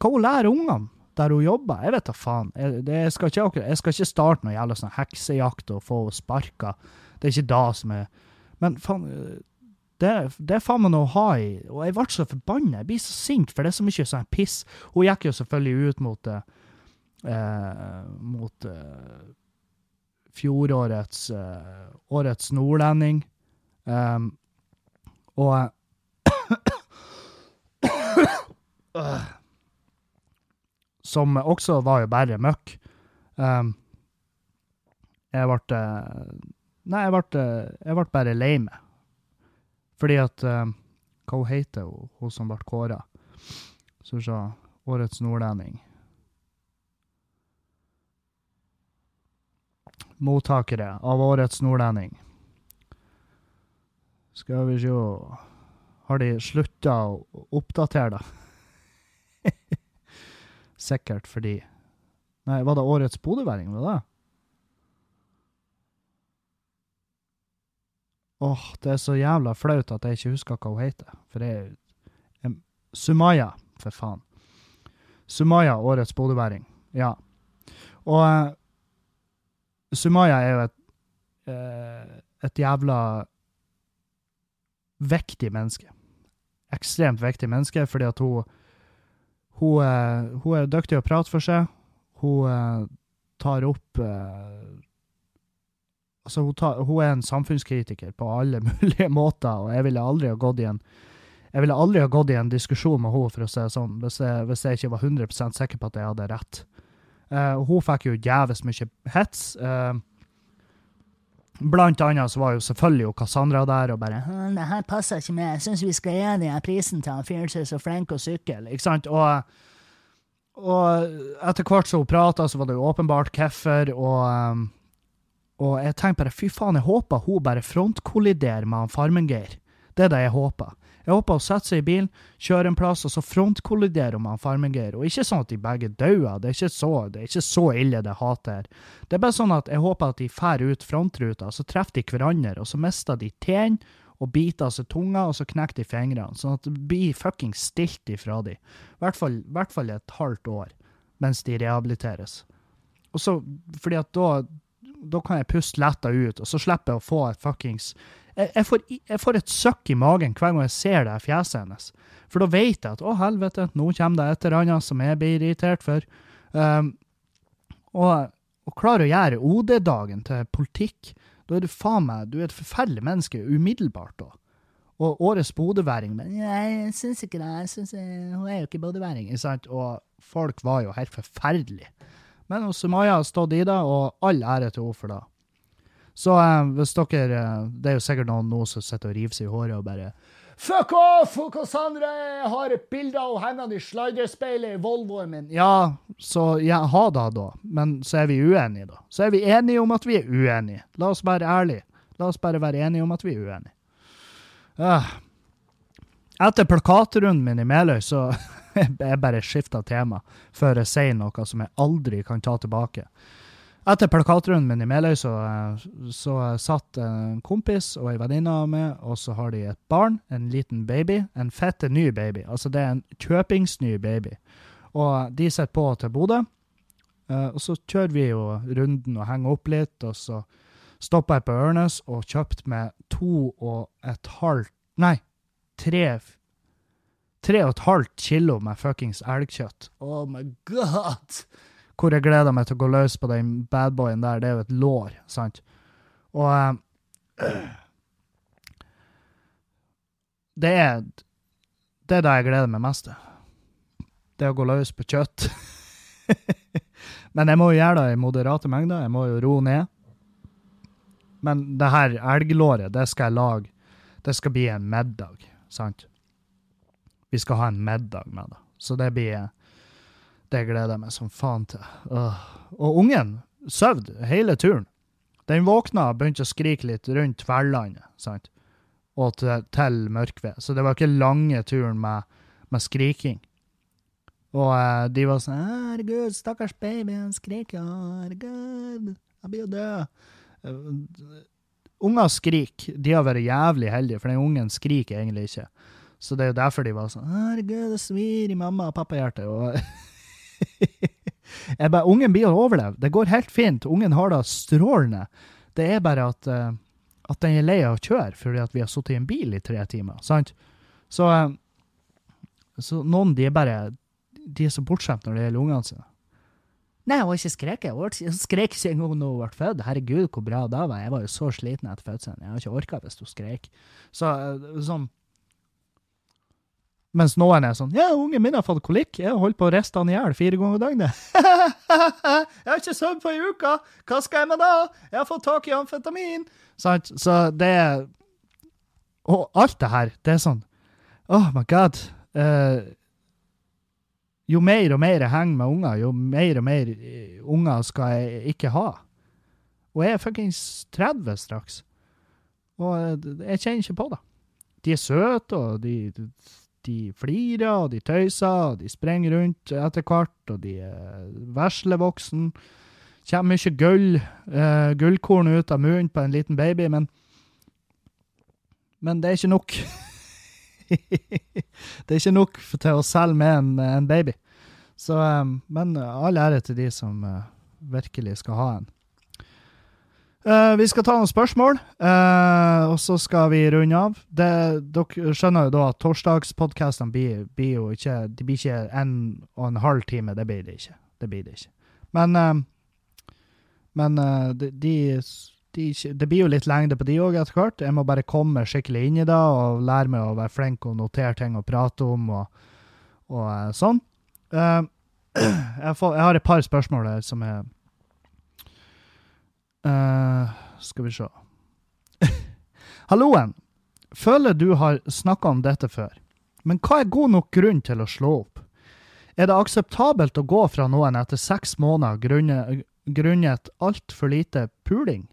Hva hun lærer ungene der hun jobber? Jeg vet da faen. Jeg, det, jeg, skal ikke, jeg, skal ikke, starte noe jævla sånn heksejakt og få henne sparka. Det er ikke da som er Men faen, det, det er faen meg noe å ha i. Og jeg ble så forbanna. Jeg blir så sint, for det er så mye sånn piss. Hun gikk jo selvfølgelig ut mot eh, mot eh, fjorårets eh, årets nordlending. Um, og som også var jo bare møkk. Um, jeg ble Nei, jeg ble, jeg ble bare lei meg. Fordi at um, Hva heter hun, hun som ble kåra? Vi se Årets nordlending. Mottakere av Årets nordlending. Skal vi se Har de slutta å oppdatere da? Sikkert fordi Nei, var det årets bodøværing, var det? Åh, det er så jævla flaut at jeg ikke husker hva hun heter. For det er Sumaya, for faen. Sumaya, årets bodøværing. Ja. Og uh, Sumaya er jo et, uh, et jævla viktig menneske. Ekstremt viktig menneske, fordi at hun hun, hun, er dyktig å prate for seg. Hun tar opp altså, hun, tar, hun er en samfunnskritiker på alle mulige måter, og jeg ville aldri ha gått i en aldri ha gått i en diskusjon med henne for å si det sånn, hvis jeg, hvis jeg ikke var 100% sikker på at jeg hadde rett. Uh, hun fikk jo jævlig mye hets. Uh, blant annet så var jo selvfølgelig jo Cassandra der og bare 'Det her passer ikke med. Jeg syns vi skal gi den prisen til han fyren som er så flink. Ikke sant? Og, og etter hvert som hun prata, så var det jo åpenbart hvorfor, og um, og jeg tenkte bare fy faen, jeg håper hun bare frontkolliderer med han Farmen-Geir. Det er det jeg håper. Jeg håper hun setter seg i bilen, kjører en plass, og så frontkolliderer hun med han Farmen-Geir. Og ikke sånn at de begge dauer, det, er ikke så, det er ikke så ille, det hatet her. Det er bare sånn at jeg håper at de fær ut frontruta, så treffer de hverandre, og så mister de tennene og biter av seg tunga, og så knekker de fingrene. Sånn at det blir fucking stilt ifra de. I hvert fall, hvert fall et halvt år, mens de rehabiliteres. Og så, fordi at da da kan jeg puste letta ut, og så slipper jeg å få et fuckings jeg, jeg, får, jeg, får, et søkk i magen hver gang jeg ser det fjeset hennes. For da vet jeg at å, helvete, nå kommer det et eller annet som jeg blir irritert for. Um, og, og klarer å gjøre OD-dagen til politikk, da er du faen meg du er et forferdelig menneske umiddelbart da. Og årets bodøværing Men jeg syns ikke det. jeg synes Hun er jo ikke bodøværing. Og folk var jo helt forferdelige. Men Sumaya har stått i det, og all ære til henne for det. Så eh, hvis dere eh, Det er jo sikkert noen nå som sitter og river seg i håret og bare Fuck off! Cassandra! Har et bilde av henne i sliderspeilet i Volvoen min. Ja, så ja, ha det, da. Men så er vi uenige, da. Så er vi enige om at vi er uenige. La oss være ærlige. La oss bare være enige om at vi er uenige. Uh. Etter plakatrunden min i Meløy, så jeg bare skifta tema før jeg sier noe som jeg aldri kan ta tilbake. Etter plakatrunden min i Meløy så, så satt en kompis og ei venninne av meg, og så har de et barn, en liten baby. En fette ny baby. Altså, det er en kjøpingsny baby. Og de sitter på til Bodø. Uh, og så kjører vi jo runden og henger opp litt, og så stoppa jeg på Ørnes og kjøpte med to og et halvt Nei, tre Tre og et halvt kilo med fuckings elgkjøtt. Oh my god! hvor jeg gleder meg til å gå løs på den badboyen der. Det er jo et lår, sant? Og uh, det er det er det jeg gleder meg mest til. Det å gå løs på kjøtt. Men jeg må jo gjøre det i moderate mengder. Jeg må jo roe ned. Men det her elglåret, det skal jeg lage. Det skal bli en middag, sant? Vi skal ha en middag med det. Så det blir det gleder jeg meg som faen til. Uh. Og ungen sov hele turen. Den våkna og begynte å skrike litt rundt Tverlandet, sant? og til, til Mørkved. Så det var ikke lange turen med, med skriking. Og uh, de var sånn 'Herregud, stakkars baby, han skriker. Herregud, jeg blir jo død.' Uh, unger skriker. De har vært jævlig heldige, for den ungen skriker egentlig ikke. Så det er jo derfor de var sånn 'Herregud, det svir i mamma og pappahjertet'. Jeg bare, Ungen blir å overleve. Det går helt fint. Ungen har det strålende. Det er bare at, uh, at den er lei av å kjøre fordi at vi har sittet i en bil i tre timer. sant? Så, uh, så noen de er bare de er så bortskjemt når det gjelder ungene sine. Nei, hun har ikke skreket. Hun skrek ikke engang da hun ble født. Herregud, hvor bra det var. Jeg var jo så sliten etter fødselen. Jeg har ikke orka hvis hun skrek. Så uh, sånn mens noen er sånn 'Ja, ungen min har fått kolikk. Jeg holdt på å riste han i hjel fire ganger i døgnet.' 'Jeg har ikke sovet på ei uke. Hva skal jeg med da? Jeg har fått tak i amfetamin.' Sant? Så det er Og alt det her, det er sånn Oh my god. Uh, jo mer og mer jeg henger med unger, jo mer og mer eh, unger skal jeg ikke ha. Og jeg er fuckings 30 straks. Og eh, jeg kjenner ikke på det. De er søte, og de de flirer, og de tøyser, og de sprenger rundt etter hvert, og de er veslevoksen. Kommer mye gull, uh, gullkorn ut av munnen på en liten baby, men Men det er ikke nok. det er ikke nok til å selge med en, en baby. Så, um, men all ære til de som uh, virkelig skal ha en. Uh, vi skal ta noen spørsmål, uh, og så skal vi runde av. Det, dere skjønner jo da at torsdagspodkastene blir, blir, jo ikke De blir ikke en og en halv time. Det blir det ikke. Det blir det ikke. Men, uh, men de, de, de, det blir jo litt lengde på de òg etter hvert. Jeg må bare komme skikkelig inn i det og lære meg å være flink og notere ting og prate om og, og sånn. Jeg, får, jeg har et par spørsmål her som er Eh, Skal vi se. Halloen. Føler du har snakka om dette før, men hva er god nok grunn til å slå opp? Er det akseptabelt å gå fra noen etter seks måneder grunnet, grunnet altfor lite puling?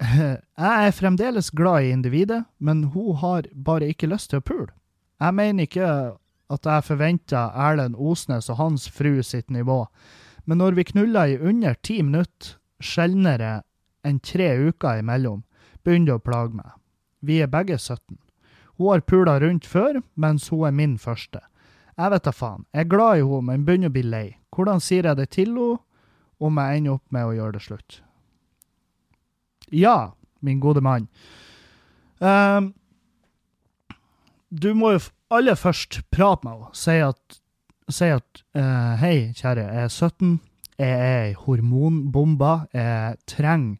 Jeg er fremdeles glad i individet, men hun har bare ikke lyst til å pule. Jeg mener ikke at jeg forventer Erlend Osnes og hans fru sitt nivå, men når vi knuller i under ti minutter sjeldnere enn tre uker imellom, begynner å plage meg. Vi er begge 17. Hun har pula rundt før, mens hun er min første. Jeg vet da faen. Jeg er glad i henne, men begynner å bli lei. Hvordan sier jeg det til henne om jeg ender opp med å gjøre det slutt? Ja, min gode mann. Um, du må jo aller først prate med henne. Si at, si at uh, Hei, kjære, jeg er 17. Jeg er ei hormonbombe. Jeg trenger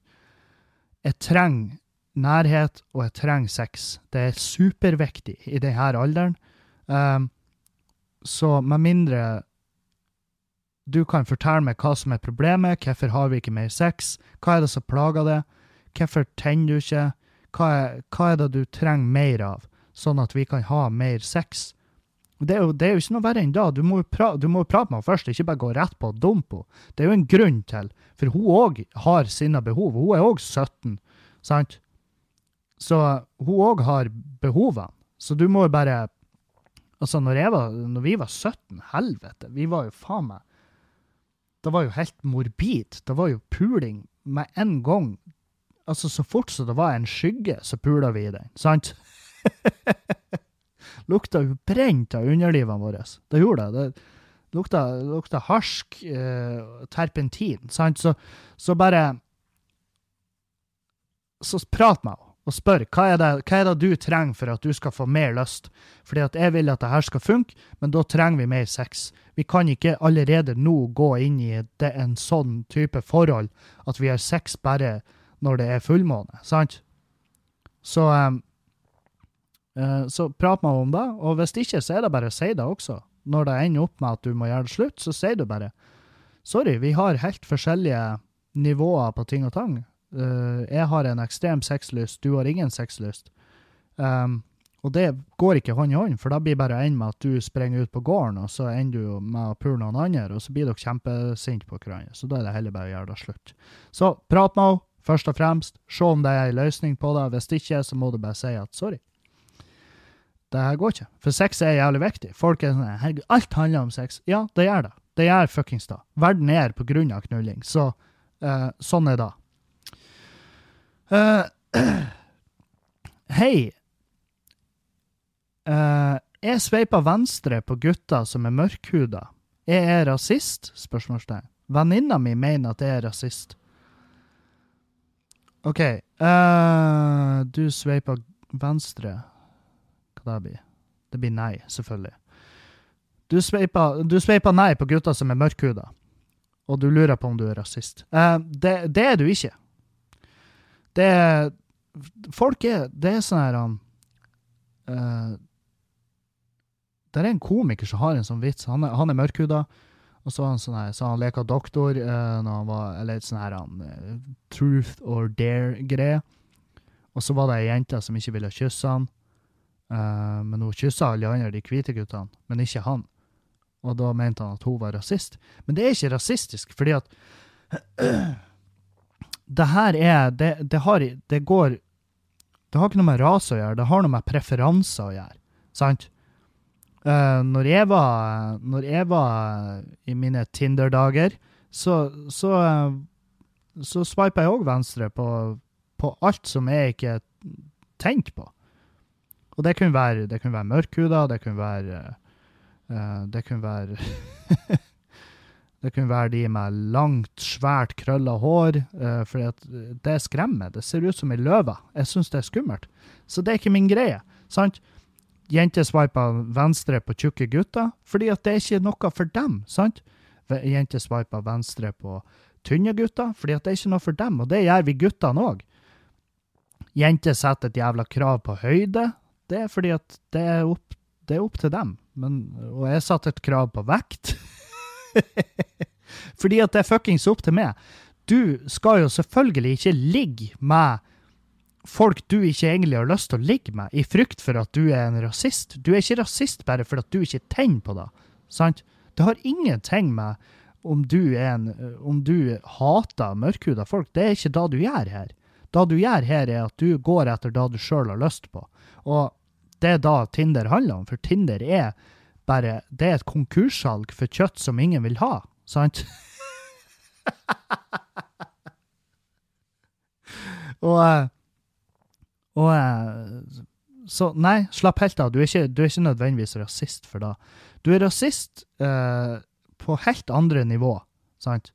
Jeg nærhet, og jeg trenger sex. Det er superviktig i denne alderen. Um, så med mindre du kan fortelle meg hva som er problemet, hvorfor har vi ikke mer sex, hva er det som plager deg, hvorfor tenner du ikke, hva er, hva er det du trenger mer av, sånn at vi kan ha mer sex. Det er, jo, det er jo ikke noe verre enn da. Du må jo pra, prate med henne først, ikke bare gå rett på og dumpe henne. Det er jo en grunn til, for hun òg har sine behov. Hun er òg 17, sant? Så hun òg har behovene. Så du må jo bare Altså, når, jeg var, når vi var 17, helvete, vi var jo faen meg Det var jo helt morbid. Det var jo puling med en gang. Altså, så fort som det var en skygge, så pula vi i den, sant? lukta jo brent av underlivene våre. Det gjorde det. Det lukta, lukta harsk, eh, terpentin, sant? Så, så bare Så prat med henne og spør hva er, det, hva er det du trenger for at du skal få mer lyst. Fordi at jeg vil at det her skal funke, men da trenger vi mer sex. Vi kan ikke allerede nå gå inn i det, en sånn type forhold at vi har sex bare når det er fullmåne, sant? Så um, Så prat med henne om det, og hvis ikke, så er det bare å si det også. Når det ender opp med at du må gjøre det slutt, så sier du bare sorry, vi har helt forskjellige nivåer på ting og tang. Eh, jeg har en ekstrem sexlyst, du har ingen sexlyst. Um, og det går ikke hånd i hånd, for da blir bare en med at du springer ut på gården, og så ender du med å pule noen andre, og så blir dere kjempesinte på hverandre. Så da er det heller bare å gjøre det slutt. Så prat med henne, først og fremst. Se om det er en løsning på det. Hvis ikke, så må du bare si at sorry det her går ikke. For sex er jævlig viktig. Folk er sånn Herregud, alt handler om sex. Ja, det gjør det. Det gjør fuckings det. Verden er på grunn av knulling. Så uh, sånn er det. Uh, Hei. Uh, jeg sveiper venstre på gutter som er mørkhuda. Jeg er rasist? Spørsmålstegn. Venninna mi mener at jeg er rasist. OK. Uh, du sveiper venstre Hva det blir? Nei, selvfølgelig. Du sveiper, nei på gutter som er mørkhuda, og du lurer på om du er rasist. Uh, det, det er du ikke. Det er Folk er Det er sånn her uh, Det er en komiker som har en sånn vits. Han er, han er mørkhuda. Og så, han sånn her, så han leka doktor uh, når han var Eller sånn her han, uh, Truth or dare-greie. Og så var det ei jente som ikke ville kysse han. Eh, men hun kyssa alle andre, de hvite guttene, men ikke han. Og da mente han at hun var rasist. Men det er ikke rasistisk, fordi at Det her er Det, det har Det går Det har ikke noe med rase å gjøre, det har noe med preferanser å gjøre. Sant? Uh, når jeg var Når jeg var i mine Tinder-dager, så så, så swipa jeg òg venstre på, på alt som jeg ikke tenker på. Og det kunne være, det kunne være mørkhuda, det kunne være uh, Det kunne være Det kunne være de med langt, svært krølla hår, uh, for det skremmer. Det ser ut som ei løve. Jeg syns det er skummelt. Så det er ikke min greie. sant? Jenter swiper venstre på tjukke gutter, fordi at det er ikke noe for dem. sant? Jenter swiper venstre på tynne gutter, fordi at det er ikke noe for dem, og det gjør vi guttene òg. Jenter setter et jævla krav på høyde. Det er fordi at det er opp, det er opp til dem. Men, og jeg satte et krav på vekt. fordi at det er fuckings opp til meg. Du skal jo selvfølgelig ikke ligge med folk du ikke egentlig har lyst til å ligge med, i frykt for at du er en rasist. Du er ikke rasist bare fordi du ikke tenner på det. Sant? Det har ingenting med om du, er en, om du hater mørkhuda folk. Det er ikke det du gjør her. Det du gjør her, er at du går etter det du sjøl har lyst på. Og det er da Tinder handler om, for Tinder er bare Det er et konkurssalg for kjøtt som ingen vil ha, sant? og eh, Og eh, Så nei, slapp helt av. Du er ikke, du er ikke nødvendigvis rasist for det. Du er rasist eh, på helt andre nivå, sant?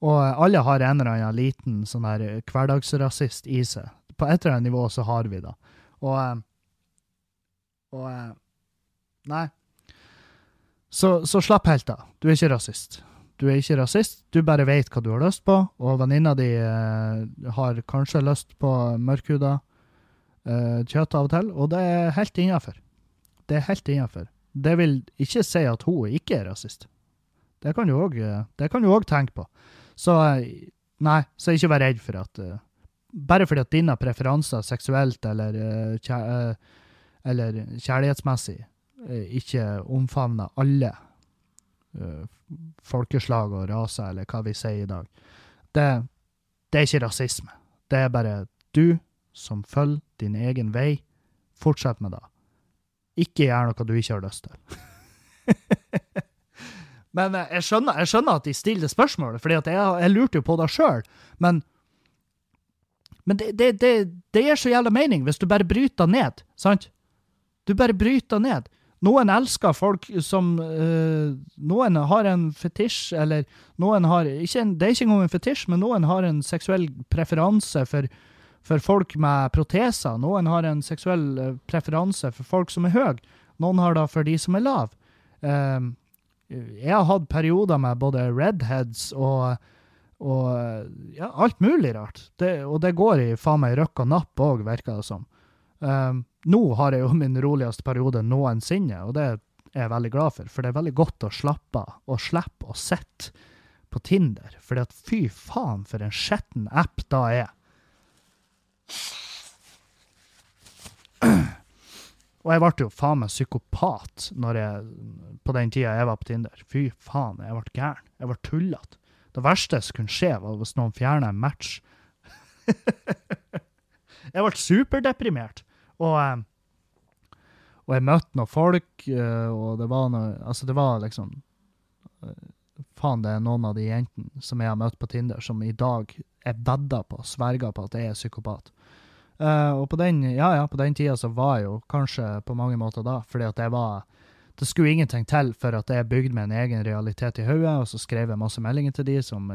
Og alle har en eller annen liten sånn her hverdagsrasist i seg. På et eller annet nivå så har vi det. Og eh, Og eh, Nei. Så, så slapp helt av. Du er ikke rasist. Du er ikke rasist, du bare vet hva du har lyst på, og venninna di eh, har kanskje lyst på mørkhuda eh, kjøtt av og til, og det er helt innafor. Det er helt innafor. Det vil ikke si at hun ikke er rasist. Det kan du òg tenke på. Så nei, så ikke vær redd for at uh, Bare fordi at dine preferanser seksuelt eller, uh, eller kjærlighetsmessig ikke omfavner alle folkeslag og raser, eller hva vi sier i dag, det, det er ikke rasisme. Det er bare du som følger din egen vei. Fortsett med det. Ikke gjør noe du ikke har lyst til. Men eh, jeg skjønner, jeg skjønner, at de stiller spørsmålet, for jeg, jeg, lurte jo på det sjøl. Men, men det, det, det, det, gir så jævla mening hvis du bare bryter ned, sant? Du bare bryter ned. Noen elsker folk som øh, Noen har en fetisj, eller noen har en, Det er ikke engang en fetisj, men noen har en seksuell preferanse for, for folk med proteser. Noen har en seksuell eh, preferanse for folk som er høye. Noen har det for de som er lave. Uh, jeg har hatt perioder med både redheads og, og ja, alt mulig rart. Det, og det går i faen meg røkk og napp òg, virker det som. Um, nå har jeg jo min roligste periode noensinne, og det er jeg veldig glad for. For det er veldig godt å slappe av og slippe å sitte på Tinder. For fy faen, for en skitten app da er. Og jeg ble jo faen meg psykopat når jeg, på den tida jeg var på Tinder. Fy faen, jeg ble gæren. Jeg ble tullete. Det verste som kunne skje, var hvis noen fjerna en match. jeg ble superdeprimert. Og, eh, og jeg møtte noen folk, eh, og det var noe Altså, det var liksom eh, Faen, det er noen av de jentene som jeg har møtt på Tinder, som i dag er vedda på, sverga på at jeg er psykopat. Uh, og på den, ja, ja, på den tida så var jeg jo kanskje på mange måter da, fordi at jeg var Det skulle ingenting til for at jeg bygde meg en egen realitet i hodet, og så skrev jeg masse meldinger til de som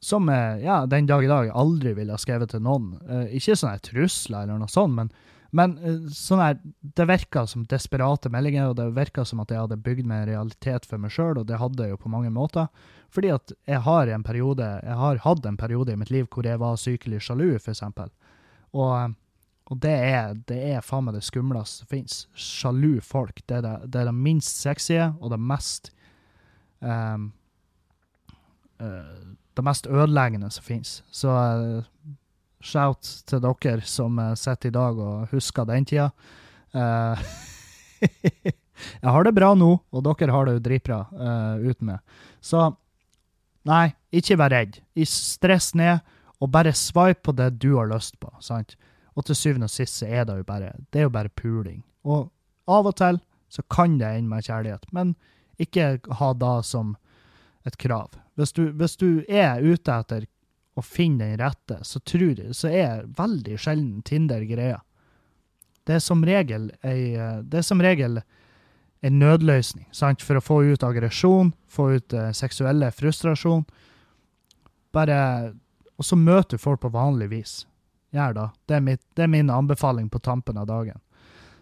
som ja, den dag i dag aldri ville ha skrevet til noen. Uh, ikke sånne trusler eller noe sånt, men, men uh, sånn her, det virka som desperate meldinger, og det virka som at jeg hadde bygd meg en realitet for meg sjøl, og det hadde jeg jo på mange måter. Fordi at jeg har en periode, jeg har hatt en periode i mitt liv hvor jeg var sykelig sjalu, eksempel. Og, og det, er, det er faen meg det skumleste som fins. Sjalu folk. Det er det, det er det, minst sexy og det mest um, uh, Det mest ødeleggende som fins. Så uh, shout til dere som uh, sitter i dag og husker den tida. jeg har det bra nå, og dere har det jo dritbra uh, uten meg. Så nei, ikke vær redd. Stress ned og bare swipe på det du har lyst på. sant? Og til syvende og sist så er det jo bare det er jo bare puling. Og av og til så kan det ende med kjærlighet, men ikke ha det som et krav. Hvis du, hvis du er ute etter å finne den rette, så tror så er veldig sjelden Tinder greia. Det er som regel ei, det er som regel en nødløsning sant? for å få ut aggresjon, få ut uh, seksuelle frustrasjon. Bare og så møter du folk på vanlig vis. Gjør da. Det er, mitt, det er min anbefaling på tampen av dagen.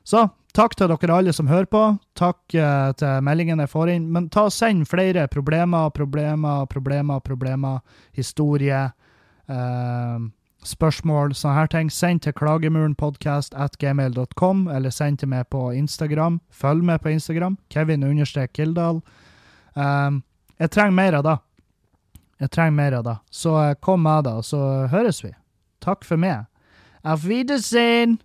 Så takk til dere alle som hører på. Takk uh, til meldingene jeg får inn. Men ta og send flere problemer, problemer, problemer, problemer, historie, eh, spørsmål, sånne her ting. Send til klagemurenpodkast.gmail.com, eller send til meg på Instagram. Følg med på Instagram. Kevin understrek Kildahl. Um, jeg trenger mer av det. Jeg trenger mer av det. Så eh, kom med det, så høres vi. Takk for meg. Auf Wiedersehen!